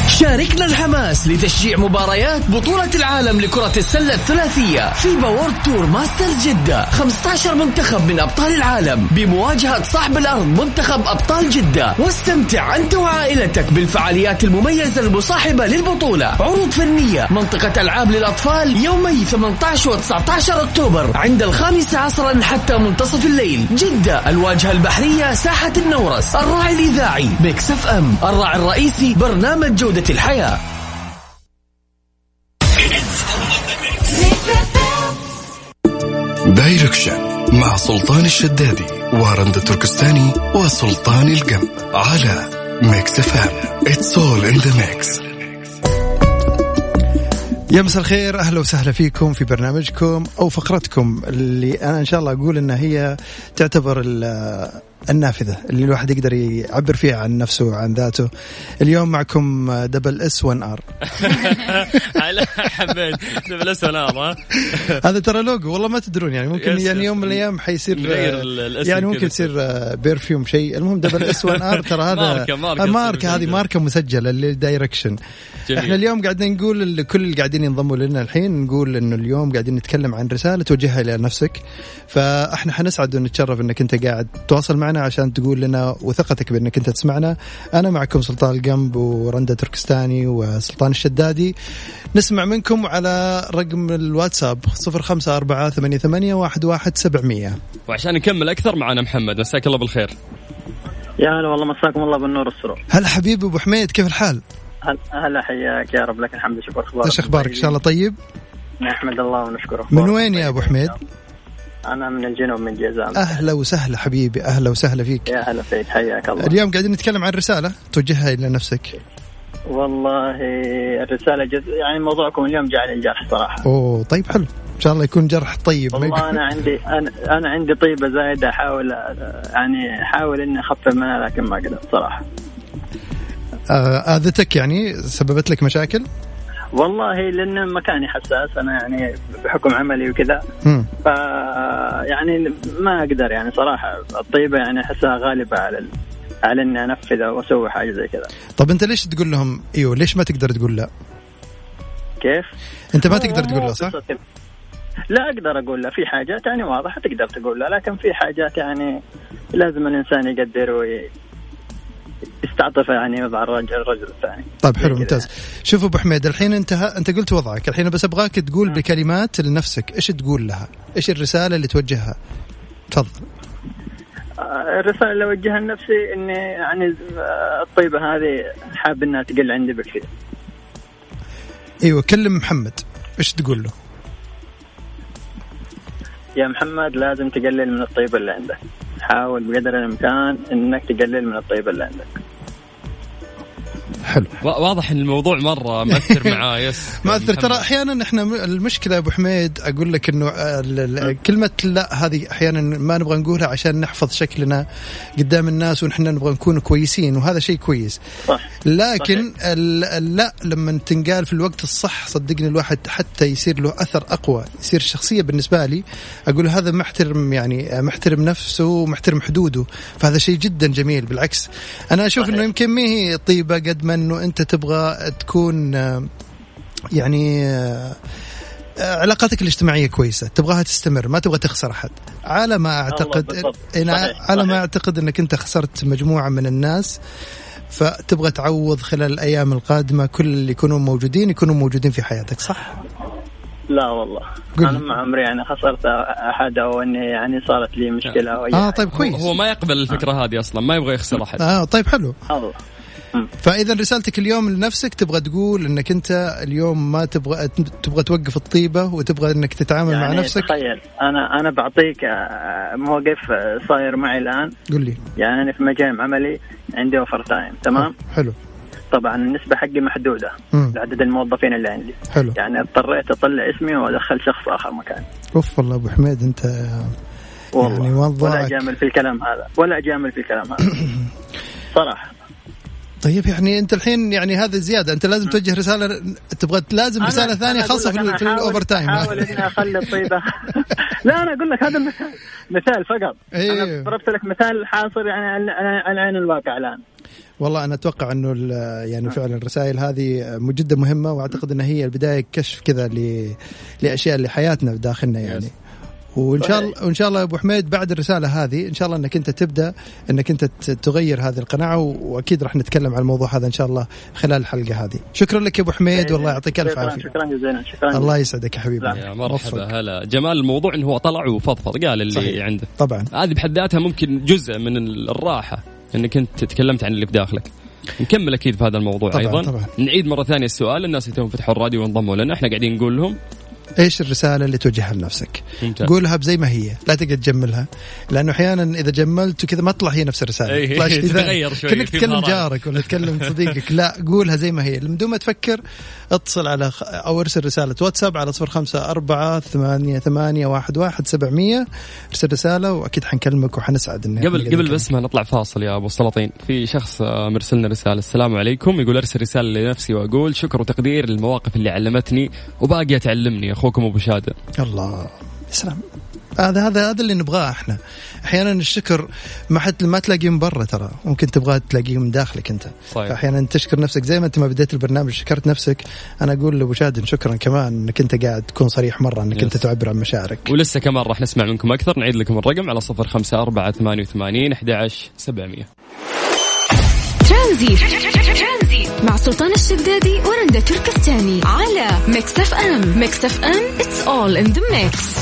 شاركنا الحماس لتشجيع مباريات بطولة العالم لكرة السلة الثلاثية في وورلد تور ماسترز جدة. 15 منتخب من أبطال العالم بمواجهة صاحب الأرض منتخب أبطال جدة. واستمتع أنت وعائلتك بالفعاليات المميزة المصاحبة للبطولة. عروض فنية منطقة ألعاب للأطفال يومي 18 و 19 أكتوبر عند الخامسة عصرا حتى منتصف الليل. جدة الواجهة البحرية ساحة النورس. الراعي الإذاعي ميكس اف ام. الراعي الرئيسي برنامج جودة الحياة. direction مع سلطان الشدادي ورندا تركستاني وسلطان القلب على ميكس اف ام. it's all in the mix يا مساء الخير أهلا وسهلا فيكم في برنامجكم أو فقرتكم اللي أنا إن شاء الله أقول إنها هي تعتبر ال- النافذة اللي الواحد يقدر يعبر فيها عن نفسه وعن ذاته اليوم معكم double S 1 R حبيت double S ها هذا ترى لوجو والله ما تدرون يعني ممكن يعني. يوم من الأيام حيصير آه، يعني. ممكن يصير perfume شيء المهم double S 1 R ترى هذا ماركة- ماركة آه، ماركة هذه مسجلة. ماركة مسجلة لل direction. إحنا اليوم قاعدين نقول لكل اللي قاعدين ينضموا لنا الحين نقول إنه اليوم قاعدين نتكلم عن رسالة توجهها إلى نفسك فإحنا حنسعد ونتشرف إنك أنت قاعد تواصل معنا عشان تقول لنا وثقتك بأنك أنت تسمعنا. أنا معكم سلطان القنب ورندا تركستاني وسلطان الشدادي. نسمع منكم على رقم الواتساب 054 88 11700 وعشان نكمل أكثر معنا محمد مساك الله بالخير. يا هلا والله مساكم الله بالنور والسرور. هلا حبيبي أبو حميد كيف الحال؟ هل- هلا حياك يا رب. لك الحمد شكر أخبارك إيش أخبارك؟ إن شاء الله طيب؟ نحمد الله ونشكره. من وين يا أبو حميد؟ أنا من الجنوب من جيزان. أهلا وسهلا حبيبي أهلا وسهلا فيك. يا هلا فيك حياك الله. اليوم قاعدين نتكلم عن رسالة توجهها إلى نفسك. والله الرسالة جز... يعني موضوعكم اليوم جعل الجرح صراحة. أوه طيب حلو. إن شاء الله يكون جرح طيب والله أنا عندي أنا أنا عندي طيبة زايدة أحاول يعني أحاول إني أخفف منها لكن ما قدرت صراحة. آه، آذتك يعني سببت لك مشاكل؟ والله لأن مكاني حساس أنا يعني بحكم عملي وكذا. ف يعني ما أقدر يعني صراحة الطيبة يعني أحسها غالبة على ال... على إني انفذ وأسوي حاجة زي كذا طب أنت ليش تقول لهم إيوه ليش ما تقدر تقول لا كيف؟ أنت ما تقدر تقول لا صح قصة كذا. لا أقدر أقول لا في حاجات يعني واضحة تقدر تقول لا لكن في حاجات يعني لازم الإنسان يقدر وي... يستعطف يعني مع الرجل الرجل الثاني. طيب حلو ممتاز. شوف أبو حميد الحين انت أنت قلت وضعك. الحين بس أبغاك تقول نعم. بكلمات لنفسك. إيش تقول لها؟ إيش الرسالة اللي توجهها؟ تفضل. آه، الرسالة اللي أوجهها لنفسي إني يعني آه، الطيبة هذه حاب إنها تقل عندي بكثير إيوه كلم محمد. إيش تقول له؟ يا محمد لازم تقلل من الطيبة اللي عندك. حاول بقدر الإمكان إنك تقلل من الطيبة اللي عندك. حلو. وا- واضح إن الموضوع مرة مأثر معاه يس. ما اثر ترى. أحيانا إحنا المشكلة أبو حميد أقول لك إنه ال- ال- كلمة لا هذه أحيانا ما نبغى نقولها عشان نحفظ شكلنا قدام الناس ونحن نبغى نكون كويسين وهذا شيء كويس. صح. لكن لا لما تنقال في الوقت الصح صدقني الواحد حتى يصير له أثر أقوى يصير شخصية بالنسبة لي أقول هذا محترم يعني محترم نفسه ومحترم حدوده فهذا شيء جدا جميل. بالعكس أنا أشوف صحيح. إنه يمكن ما هي طيبة قد ما إنه أنت تبغى تكون آه، يعني آه، آه، علاقاتك الاجتماعية كويسة تبغاها تستمر ما تبغى تخسر أحد على ما أعتقد. إن. على ما. أعتقد إنك أنت خسرت مجموعة من الناس فتبغى تعوض خلال الأيام القادمة كل اللي يكونوا موجودين يكونوا موجودين في حياتك صح لا والله قل. أنا ما عمري يعني خسرت أحد أو إني يعني صارت لي أي آه. طيب كويس هو ما يقبل الفكرة هذه أصلا ما يبغى يخسر أحد آه طيب حلو الله فإذا رسالتك اليوم لنفسك تبغى تقول إنك أنت اليوم ما تبغى تبغى توقف الطيبة وتبغى إنك تتعامل يعني مع نفسك؟ تخيل أنا أنا بعطيك آه، موقف صاير معي الآن. قل لي. يعني أنا في مجال عملي عندي أوفر تايم تمام؟ حلو طبعا النسبة حقي محدودة مم. لعدد الموظفين اللي عندي. حلو. يعني اضطريت أطلع اسمي وأدخل شخص آخر مكاني. أوف والله أبو حميد أنت والله. يعني ولا وضعك اجامل في الكلام هذا. ولا اجامل في الكلام هذا. صراحة. طيب يعني انت الحين يعني هذا زيادة. انت لازم توجه رسالة تبغى لازم رسالة ثانية خاصة في, في ال overtime احاول إني أخلي الطيبة. لا أنا أقول لك هذا المثال. مثال فقط. إيه. أنا ضربت لك مثال حاصل يعني على عين الواقع الآن. والله أنا أتوقع إنه ال- يعني فعلا الرسائل هذه جدا مهمة وأعتقد انها هي البداية كشف كذا ل- لأشياء اللي حياتنا داخلنا يعني وإن شاء الله وإن شاء الله يا أبو حميد بعد الرسالة هذه إن شاء الله إنك أنت تبدأ إنك أنت تغير هذه القناعة و- وأكيد راح نتكلم عن الموضوع هذا إن شاء الله خلال الحلقة هذه. شكرا لك يا أبو حميد والله يعطيك ألف شكرا عافية. شكرا جزيلا شكرا الله يسعدك يا حبيبي. لا. يا مرحبا. هلا. جمال الموضوع انه هو طلع وفضفض قال اللي صحيح. عنده. طبعا. هذه بحد ذاتها ممكن جزء من الراحة إنك أنت تكلمت عن اللي في داخلك. نكمل أكيد في هذا الموضوع طبعاً، أيضا. طبعاً. نعيد مرة ثانية السؤال الناس اللي توهم فتحوا الراديو وانضموا لنا إحنا قاعدين نقول لهم إيش الرسالة اللي توجهها لنفسك؟ ممتاز. قولها بزي ما هي لا تقعد تجملها. لأنه أحيانا إذا جملت وكذا ما تطلع هي نفس الرسالة. إيه، تطلع شيء تتغير. شوي، كأنك تكلم. جارك ولا تكلم صديقك. لا قولها زي ما هي. من دون ما تفكر اتصل على خ... أو ارسل رسالة واتساب على صفر خمسة أربعة ثمانية ثمانية واحد واحد سبعمية. ارسل رسالة وأكيد حنكلمك وحنسعد إن قبل قبل. بس ما نطلع فاصل يا أبو السلاطين. في شخص آه، مرسل لنا رسالة. السلام عليكم. يقول أرسل رسالة لنفسي وأقول شكر وتقدير للمواقف اللي علمتني وباقيه تعلمني. أخوكم أبو شادة. الله يا سلام هذا هذا هذا اللي نبغاه إحنا. أحيانا الشكر ما حد ما تلاقيه من برا ترى. ممكن تبغاه تلاقيه من داخلك أنت. صحيح. فاحيانا تشكر نفسك زي ما أنت ما بديت البرنامج شكرت نفسك. أنا أقول لأبو شادن شكرا كمان إنك أنت قاعد تكون صريح مرة إنك يس. انت تعبر عن مشاعرك. ولسه كمان راح نسمع منكم أكثر. نعيد لكم الرقم على صفر خمسة أربعة ثمانية وثمانين أحد عشر سبعمية. ترانزي مع سلطان الشدادي ورندا تركستاني على ميكس اف ام ميكس اف ام it's all in the mix.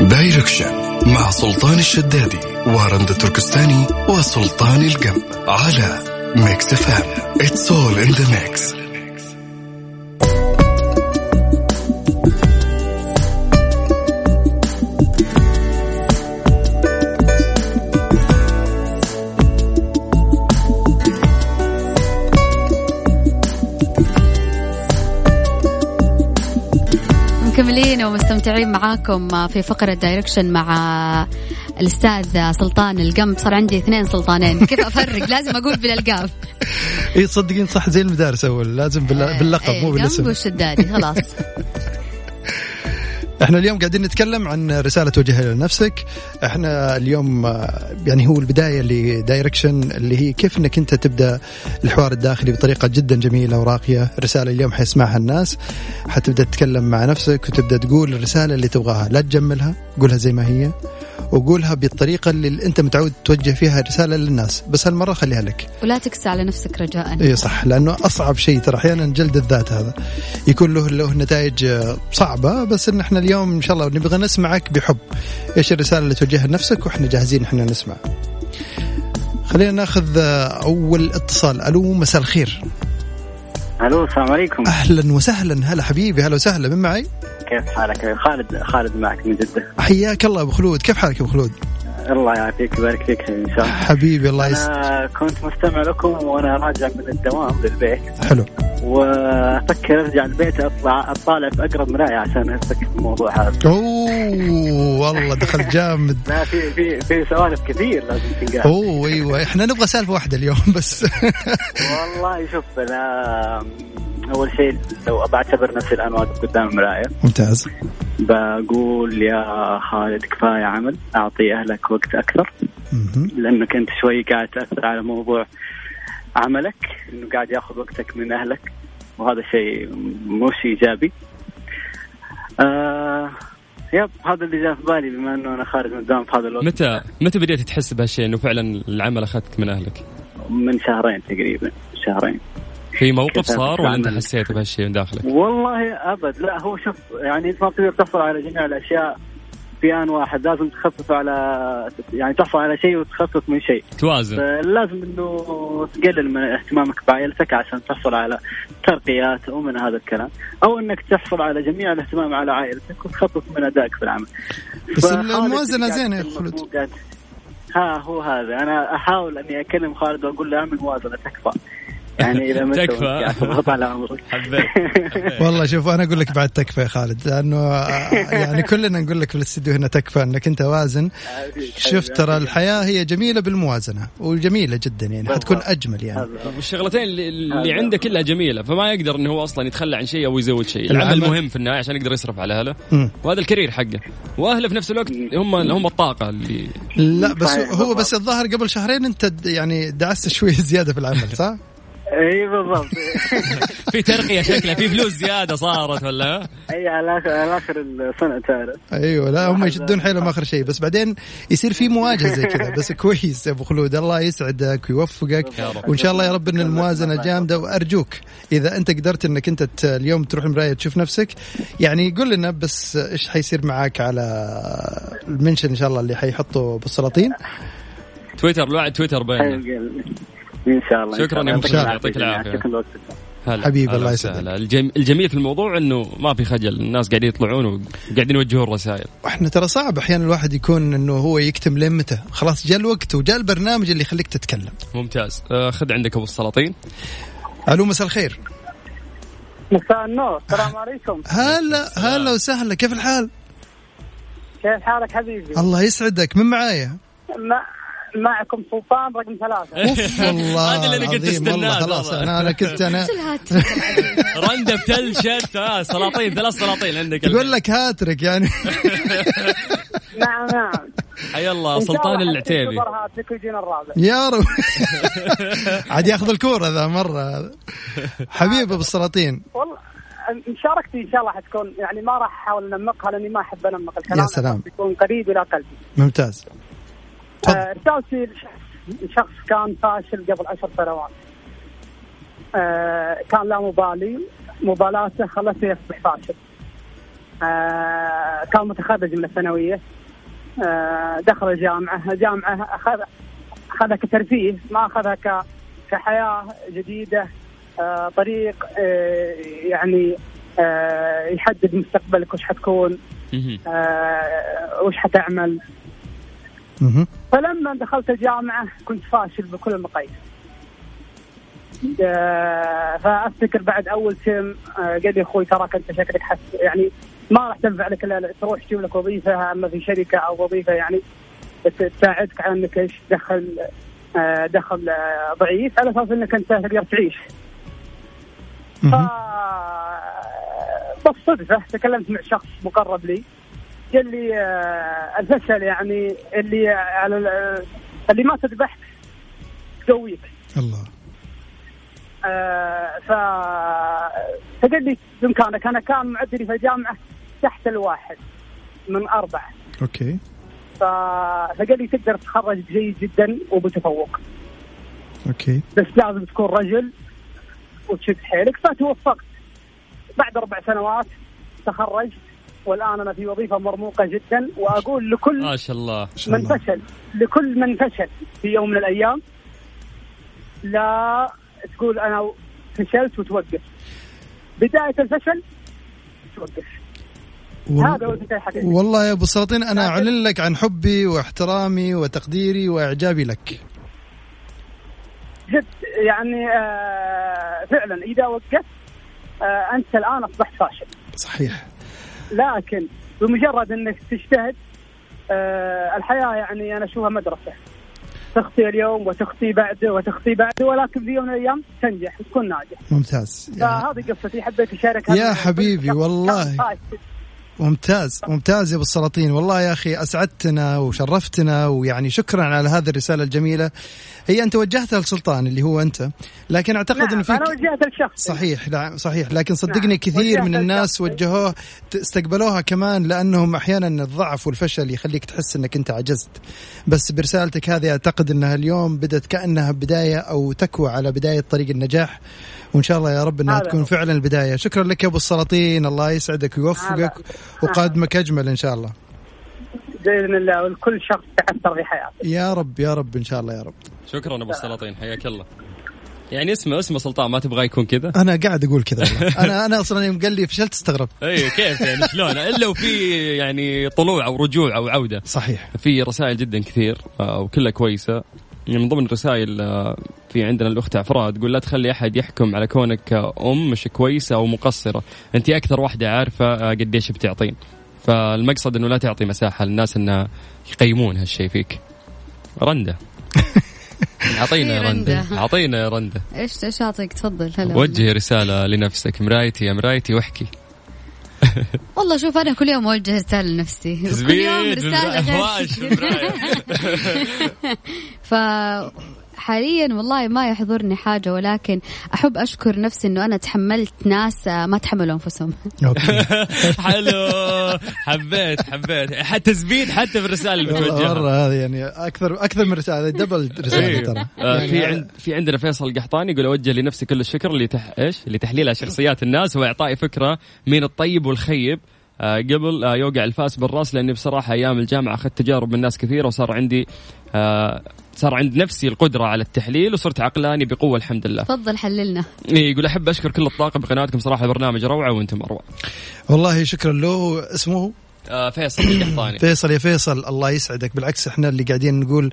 direction مع سلطان الشدادي ورندا تركستاني وسلطان القلب على ميكس اف ام it's all in the mix مكملين ومستمتعين معاكم في فقرة direction مع الأستاذ سلطان القمب صار عندي اثنين سلطانين. كيف أفرق؟ لازم أقول بالألقاب. اي تصدقين صح زي المدارس أول. لازم بال- باللقب مو إيه، بالاسم. والشدادي خلاص. إحنا اليوم قاعدين نتكلم عن رسالة توجهها لنفسك إحنا اليوم آه، يعني هو البداية ل direction اللي هي كيف إنك أنت تبدأ الحوار الداخلي بطريقة جدا جميلة وراقية. رسالة اليوم حيسمعها الناس. حتبدأ تتكلم مع نفسك وتبدأ تقول الرسالة اللي تبغاها. لا تجملها قولها زي ما هي وقولها بالطريقة اللي أنت متعود توجه فيها الرسالة للناس. بس هالمرة خليها لك. ولا تكسى على نفسك رجاء إي صح لأنه أصعب شيء ترى أحيانا جلد الذات هذا. يكون له له نتائج آه، صعبة بس إن إحنا اليوم إن شاء الله نبغى نسمعك بحب. إيش الرسالة اللي توجهها لنفسك وإحنا جاهزين إحنا نسمع. خلينا ناخذ أول اتصال. ألو مساء الخير. ألو السلام عليكم. أهلا وسهلا. هلا حبيبي هلا وسهلا. من معي؟ كيف حالك؟ خالد خالد معك من جدة. حياك الله أبو خلود. كيف حالك أبو خلود؟ الله يعافيك ويبارك فيك إن شاء الله. حبيبي الله يس أنا كنت مستمع لكم وأنا راجع من الدوام للبيت. حلو. وأفكر أرجع البيت اطلع أطالع في أقرب مراية عشان افك الموضوع هذا. أوه والله دخل جامد. لا في في في سوالف كثير لازم تنقال. أوه أيوه. إحنا نبغى سالفة واحدة اليوم بس. والله شوف أنا أول شيء لو بعتبر نفسي الان واقف قدام المراية ممتاز. بقول يا خالد كفاية عمل أعطي أهلك وقت أكثر. لأنك أنت شوي قاعد تأثر على موضوع عملك إنه قاعد ياخذ وقتك من أهلك وهذا شيء مش إيجابي. آه يب هذا اللي جاء في بالي بما إنه أنا خارج من الدوام في هذا الوقت متى متى بديت تحس بهالشيء إنه فعلا العمل أخذك من أهلك؟ من شهرين تقريبا شهرين. في موقف صار ولا أنت. حسيت بهالشيء من داخلك؟ والله أبد لا هو شوف يعني أنت ما بتقدر تحصل على جميع الأشياء في ان واحد لازم تخفف على يعني تحصل على شيء وتخفف من شيء. توازن. لازم إنه تقلل من اهتمامك بعائلتك عشان تحصل على ترقيات ومن هذا الكلام. أو إنك تحصل على جميع الاهتمام على عائلتك وتخفف من أدائك في العمل. بس قاعد زينة يا خلود. ها هو هذا. أنا أحاول أني أكلم خالد وأقول له اعمل موازنة تكفى. يعني إذا ما تكفى. على حبيت والله شوف أنا أقول لك بعد تكفى يا خالد لأنه يعني كلنا نقول لك في الاستديو هنا تكفى إنك أنت وازن شوف ترى الحياة هي جميلة بالموازنة وجميلة جدا يعني حتكون أجمل يعني والشغلتين اللي. عنده كلها جميلة فما يقدر إنه هو أصلا يتخلى عن شيء أو يزود شيء العمل. مهم في النهاية عشان يقدر يصرف على أهله. وهذا الكارير حقه وأهله في نفس الوقت هم هم الطاقة اللي لا بس هو بالضبط. بس الظاهر قبل شهرين أنت يعني دعست شوية زيادة في العمل صح؟ اي بالضبط. في ترقية شكلها في فلوس زيادة صارت ولا؟ اي على اخر على آخر السنة تعرف. أيوه لا هم يشدون حيلهم آخر شيء بس بعدين يصير في مواجهة زي كذا بس كويس يا أبو خلود. الله يسعدك ويوفقك. وإن شاء الله يا رب إن الموازنة جامدة وأرجوك إذا أنت قدرت إنك أنت اليوم تروح المراية تشوف نفسك يعني قول لنا بس إيش حيصير معاك على المنشن إن شاء الله اللي حيحطه بالسلاطين. تويتر لوعد تويتر بيننا. إن شاء الله. شكراً. يا العافية. يعطيك جميعاً. العافية. شكرا هلا. حبيبي، الله. يسعدك. الجم... الجميل في الموضوع إنه ما في خجل. الناس قاعدين يطلعون وقاعدين يوجهون رسائل. وإحنا ترى صعب أحيانا الواحد يكون إنه هو يكتم لين متى. خلاص جاء الوقت وجاء البرنامج اللي يخليك تتكلم. ممتاز. آه، خذ عندك أبو السلاطين. ألو مساء الخير. مساء النور. السلام عليكم. هلا هلا وسهلا. كيف الحال؟ كيف حالك حبيبي؟ الله يسعدك. من معايا؟ مع معكم سلطان رقم ثلاثة. أوف والله هذا اللي أنا كنت استناه خلاص. أنا أنا كنت أنا إيش الهاتف؟ العجيب؟ رندا بتل شت آه سلاطين ثلاث سلاطين عندك يقول لك هاترك يعني. نعم نعم. حي الله سلطان العتيبي. هاتريك يا رب. عاد ياخذ الكورة ذا مرة. حبيب أبو السلاطين. والله مشاركتي إن شاء الله حتكون يعني ما راح أحاول أنمقها لأني ما أحب أنمق الكلام. يا سلام. يكون قريب إلى قلبي. ممتاز. رسالتي لشخص- شخص كان فاشل قبل عشر سنوات. آه، كان لا مبالي. مبالاته خلته يصبح فاشل. آه، كان متخرج من الثانوية. آه، دخل الجامعة جامعة أخذ أخذها كترفيه ما أخذها ك- كحياة جديدة. آه، طريق آه، يعني آه، يحدد مستقبلك وش حتكون. آه، وش حتعمل. فلما دخلت الجامعة كنت فاشل بكل المقاييس آه، فأفتكر بعد أول ترم آه، قال لي أخوي تراك أنت شكلك حس يعني ما راح تنفع لك إلا تروح تجيب لك وظيفة أما في شركة أو وظيفة يعني تساعدك على إنك إيش تدخل آه، دخل ضعيف على أساس إنك أنت تقدر تعيش. ف. بالصدفه تكلمت مع شخص مقرب لي قال لي آه، الفشل يعني اللي على ال- اللي ما تذبحك تقويك. الله. آه، ف فقال لي بإمكانك. أنا كان معدلي في الجامعة تحت الواحد من أربعة. okay. ف... فقال لي تقدر تتخرج جيد جدا وبتفوق. okay. بس لازم تكون رجل وتشد حيلك. فتوفقت بعد أربع سنوات تخرجت. والآن أنا في وظيفة مرموقة جدا وأقول لكل ما شاء الله. من فشل لكل من فشل في يوم من الأيام. لا تقول أنا فشلت وتوقف. بداية الفشل توقف. هذا هو الحقيقيه والله يا أبو سلاطين أنا أعلن لك عن حبي واحترامي وتقديري وإعجابي لك. جد يعني آه فعلا إذا وقفت آه أنت الآن أصبحت فاشل. صحيح. لكن بمجرد إنك تجتهد آه الحياة يعني أنا أشوفها مدرسة. تخطي اليوم وتخطي بعده وتخطي بعده ولكن في يوم من الأيام تنجح وتكون ناجح. ممتاز. يا فهذه قصتي حبيت اشارك يا حبيبي والله. ممتاز ممتاز يا أبو السلاطين. والله يا أخي أسعدتنا وشرفتنا ويعني شكرا على هذه الرسالة الجميلة. هي أنت وجهتها لسلطان اللي هو أنت لكن أعتقد نعم إنه في أنا وجهت الشخص صحيح لا صحيح. لكن صدقني نعم. كثير من الناس. وجهوه استقبلوها كمان لأنهم أحيانا الضعف والفشل يخليك تحس إنك أنت عجزت. بس برسالتك هذه أعتقد إنها اليوم بدت كأنها بداية أو تكوى على بداية طريق النجاح. وإن شاء الله يا رب إنها تكون. فعلا البداية. شكرا لك يا أبو السلاطين. الله يسعدك ويوفقك هذا. وقادمك أجمل إن شاء الله. بإذن الله ولكل شخص تاثر في حياته يا رب يا رب إن شاء الله يا رب. شكرا أبو السلاطين. حياك الله. يعني اسمه اسمه سلطان ما تبغى يكون كذا؟ أنا قاعد أقول كذا. أنا أنا أصلا يوم قال لي فشلت استغربت. اي كيف يعني؟ شلون؟ إلا وفي يعني طلوع أو رجوع أو عودة. صحيح. في رسائل جدا كثير آه، وكلها كويسة. من ضمن الرسائل آه، في عندنا الأخت عفراء تقول لا تخلي أحد يحكم على كونك أم مش كويسة أو مقصرة. أنت أكثر واحدة عارفة آه، قديش بتعطين. فالمقصد إنه لا تعطي مساحة للناس انها يقيمون هالشيء فيك. رنده أعطينا يا رنده. أعطينا يا رنده إيش إيش أعطيك؟ تفضل هلا. وجهي رسالة لنفسك. مرايتي يا مرايتي واحكي. والله شوف أنا كل يوم أوجه رسالة لنفسي. كل يوم رسالة غير. ف حاليا والله ما يحضرني حاجة ولكن أحب أشكر نفسي إنه أنا تحملت ناس ما تحملوا أنفسهم. okay. حلو. حبيت حبيت. حتى زبيد حتى اللي والله بتوجهها. مرة هذه يعني أكثر أكثر من رسالة double رسالة إيه. ترى. آه، يعني في عند في عندنا فيصل القحطاني يقول أوجه لنفسي كل الشكر لتح... إيش؟ لتحليل شخصيات الناس واعطائي فكرة مين الطيب والخيب. آه، قبل آه، يوقع الفاس بالرأس لأني بصراحة أيام الجامعة أخذت تجارب من ناس كثيرة وصار عندي آه، صار عند نفسي القدرة على التحليل وصرت عقلاني بقوة الحمد لله. تفضل حللنا إيه، يقول أحب أشكر كل الطاقم بقناتكم صراحة برنامج روعة وأنتم أروع. والله شكرا له اسمه آه، فيصل القحطاني. فيصل يا فيصل الله يسعدك. بالعكس إحنا اللي قاعدين نقول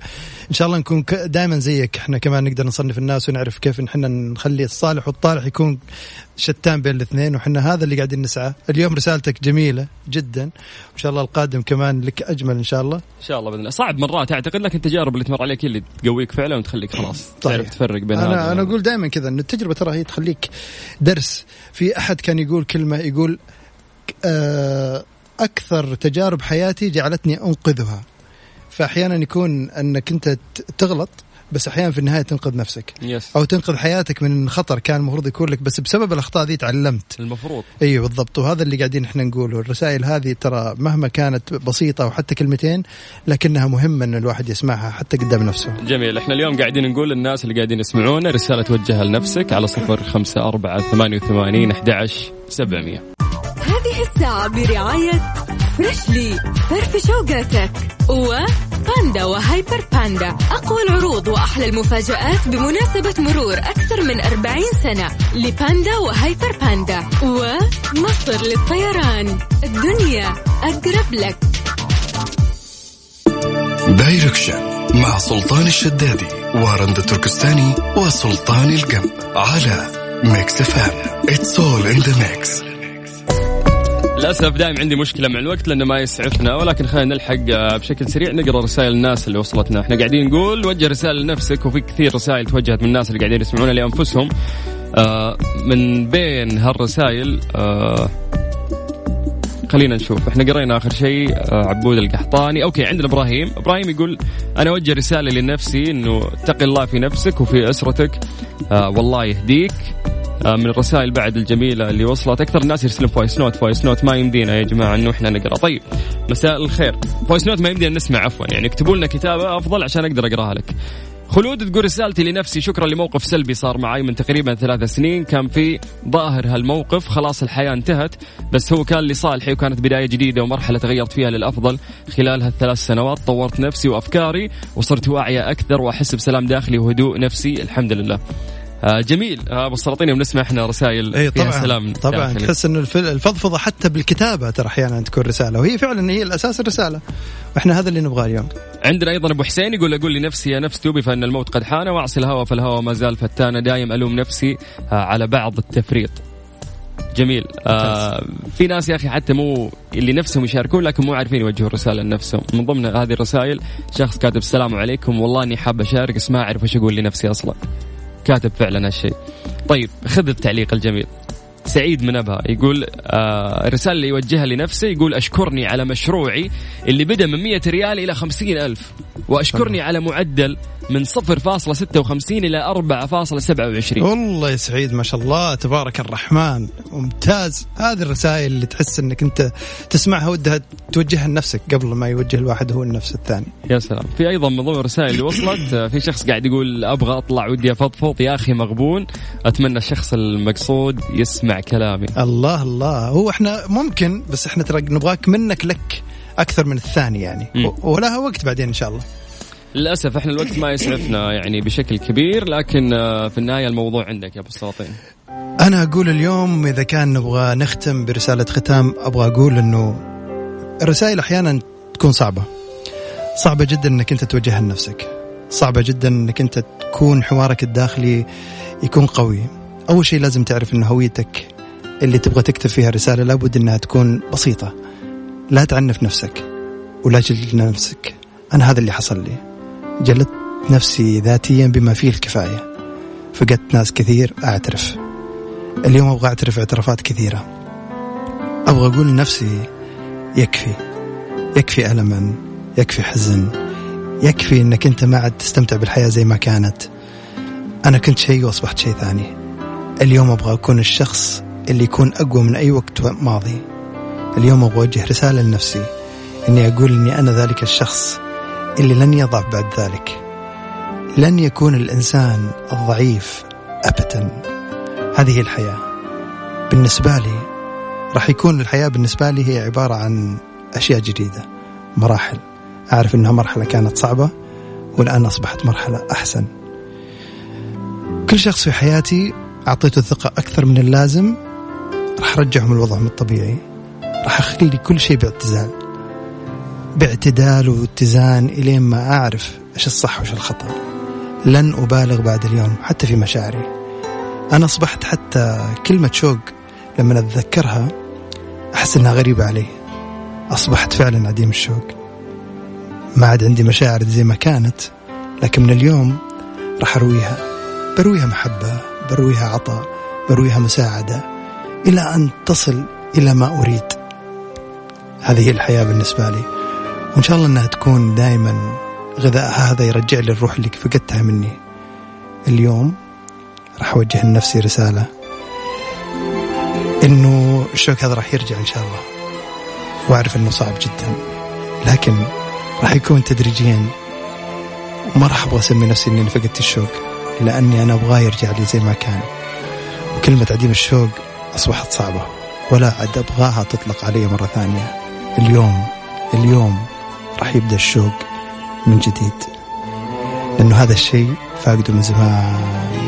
إن شاء الله نكون دائما زيك. إحنا كمان نقدر نصنف الناس ونعرف كيف إحنا نخلي الصالح والطالح يكون شتان بين الاثنين وحنا هذا اللي قاعدين نسعى. اليوم رسالتك جميلة جدا. وإن شاء الله القادم كمان لك أجمل إن شاء الله. إن شاء الله بإذن الله. صعب مرات أعتقد لكن التجارب اللي تمر عليك اللي تقويك فعلا وتخليك خلاص. تعرف تفرق بين هذا أنا أنا وهذا. أقول دائما كذا انه التجربة ترى هي تخليك درس. في أحد كان يقول كلمة يقول آه، أكثر تجارب حياتي جعلتني أنقذها. فأحيانا يكون أنك أنت تغلط بس أحيانا في النهاية تنقذ نفسك. يس أو تنقذ حياتك من خطر كان المفروض يكون لك بس بسبب الأخطاء دي تعلمت. المفروض. أيوه بالضبط. وهذا اللي قاعدين إحنا نقوله. الرسائل هذه ترى مهما كانت بسيطة وحتى كلمتين لكنها مهمه إن الواحد يسمعها حتى قدام نفسه. جميل. إحنا اليوم قاعدين نقول للناس اللي قاعدين يسمعونا رسالة توجهها لنفسك على صفر خمسة أربعة ثمانية وثمانين أحد عشر سبعمية. هذه الساعة برعاية فريشلي فرف شوقاتك. وباندا وهايبر باندا أقوى العروض وأحلى المفاجآت بمناسبة مرور أكثر من 40 سنة لباندا وهايبر باندا ومصر للطيران. الدنيا أقرب لك. direction مع سلطان الشدادي ورندا تركستاني وسلطان القلب على ميكس اف ام it's all in the mix للأسف دائما عندي مشكلة مع الوقت لأنه ما يسعفنا ولكن خلينا نلحق آه، بشكل سريع نقرأ رسائل الناس اللي وصلتنا. إحنا قاعدين نقول وجه رسائل لنفسك وفي كثير رسائل توجهت من الناس اللي قاعدين يسمعونا لأنفسهم. آه من بين هالرسائل آه خلينا نشوف. إحنا قرينا آخر شيء عبود القحطاني. أوكي عندنا إبراهيم. إبراهيم يقول أنا أوجه رسالة لنفسي إنه اتقي الله في نفسك وفي أسرتك. والله يهديك. من الرسائل بعد الجميلة اللي وصلت. أكثر الناس يرسلون voice note voice note ما يمدينا يا جماعة إنه إحنا نقرأ. طيب مساء الخير. voice note ما يمدينا نسمع عفوا. يعني اكتبوا لنا كتابة أفضل عشان أقدر أقرأها لك. خلود تقول رسالتي لنفسي شكرا لموقف سلبي صار معي من تقريبا ثلاث سنين. كان في ظاهر هالموقف خلاص الحياة انتهت بس هو كان لصالحي وكانت بداية جديدة ومرحلة تغيرت فيها للأفضل. خلال هالثلاث سنوات طورت نفسي وأفكاري وصرت واعية أكثر وأحس بسلام داخلي وهدوء نفسي. الحمد لله. آه جميل. آه أبو السلاطين يوم نسمع إحنا رسائل إي طبعا. سلام. طبعا. داخلي. تحس إنه الف- الفضفضة حتى بالكتابة ترى أحيانا تكون رسالة. وهي فعلا هي الأساس الرسالة. وإحنا هذا اللي نبغاه اليوم. عندنا أيضا أبو حسين يقول أقول لنفسي يا نفس توبي فإن الموت قد حان وأعصي الهوى فالهوى ما زال فتانه دايم ألوم نفسي آه، على بعض التفريط. جميل. آه في ناس يا أخي حتى مو اللي نفسهم يشاركون لكن مو عارفين يوجهوا الرسالة لنفسهم. من ضمن هذه الرسائل شخص كاتب السلام عليكم والله إني حاب أشارك بس ما أعرف إيش أقول لنفسي أصلا. كاتب فعلا هالشيء. طيب خذ التعليق الجميل. سعيد من أبها يقول آه الرسالة اللي يوجهها لنفسه يقول أشكرني على مشروعي اللي بدأ من 100 ريال إلى 50 ألف وأشكرني على معدل من 0.56 إلى 4.27 والله يا سعيد ما شاء الله تبارك الرحمن. ممتاز. هذه الرسائل اللي تحس إنك أنت تسمعها ودها توجهها لنفسك قبل ما يوجه الواحد هو النفس الثاني. يا سلام. في أيضا من ضمن الرسائل اللي وصلت في شخص قاعد يقول أبغى أطلع ودي أفضفض يا أخي مغبون. أتمنى الشخص المقصود يسمع كلامي. الله الله. هو إحنا ممكن بس إحنا ترى نبغاك منك لك أكثر من الثاني يعني. ولها وقت بعدين إن شاء الله. للأسف إحنا الوقت ما يسعفنا يعني بشكل كبير لكن آه، في النهاية الموضوع عندك يا أبو السلاطين. أنا أقول اليوم إذا كان نبغى نختم برسالة ختام أبغى أقول إنه الرسائل أحيانا تكون صعبة. صعبة جدا إنك أنت توجهها لنفسك. صعبة جدا إنك أنت تكون حوارك الداخلي يكون قوي. أول شيء لازم تعرف إن هويتك اللي تبغى تكتب فيها رسالة لابد إنها تكون بسيطة. لا تعنف نفسك ولا تجلد نفسك. أنا هذا اللي حصل لي. جلدت نفسي ذاتيا بما فيه الكفاية. فقدت ناس كثير أعترف. اليوم أبغى أعترف اعترافات كثيرة. أبغى أقول لنفسي يكفي. يكفي الما يكفي حزن. يكفي إنك أنت ما عاد تستمتع بالحياة زي ما كانت. أنا كنت شيء وأصبحت شيء ثاني. اليوم أبغى أكون الشخص اللي يكون أقوى من أي وقت ماضي. اليوم أبغى أوجه رسالة لنفسي. إني أقول إني أنا ذلك الشخص. اللي لن يضعف بعد ذلك. لن يكون الإنسان الضعيف ابدا. هذه هي الحياة بالنسبة لي راح يكون الحياة بالنسبة لي هي عبارة عن أشياء جديدة مراحل. أعرف أنها مرحلة كانت صعبة والآن أصبحت مرحلة أحسن. كل شخص في حياتي أعطيته ثقة أكثر من اللازم راح أرجعهم لوضعهم الطبيعي راح أخلي كل شيء باعتزال. باعتدال واتزان إلين ما أعرف إيش الصح وإيش الخطأ. لن أبالغ بعد اليوم حتى في مشاعري. أنا أصبحت حتى كلمة شوق لما أتذكرها أحس إنها غريبة علي. أصبحت فعلا عديم الشوق. ما عاد عندي مشاعر زي ما كانت لكن من اليوم راح أرويها. برويها محبة برويها عطاء برويها مساعدة إلى أن تصل إلى ما أريد. هذه هي الحياة بالنسبة لي. وإن شاء الله أنها تكون دائما غذاءها هذا يرجع لي الروح اللي فقدتها مني. اليوم راح أوجه لنفسي رسالة إنه الشوك هذا راح يرجع إن شاء الله. وأعرف إنه صعب جدا. لكن راح يكون تدريجيا. وما راح أبغى أسمي نفسي إني فقدت الشوق لأني أنا أبغاه يرجع لي زي ما كان. وكلمة عديم الشوق أصبحت صعبة. ولا عاد أبغاها تطلق علي مرة ثانية. اليوم اليوم راح يبدأ الشوق من جديد. لأنه هذا الشيء فاقده من زمان.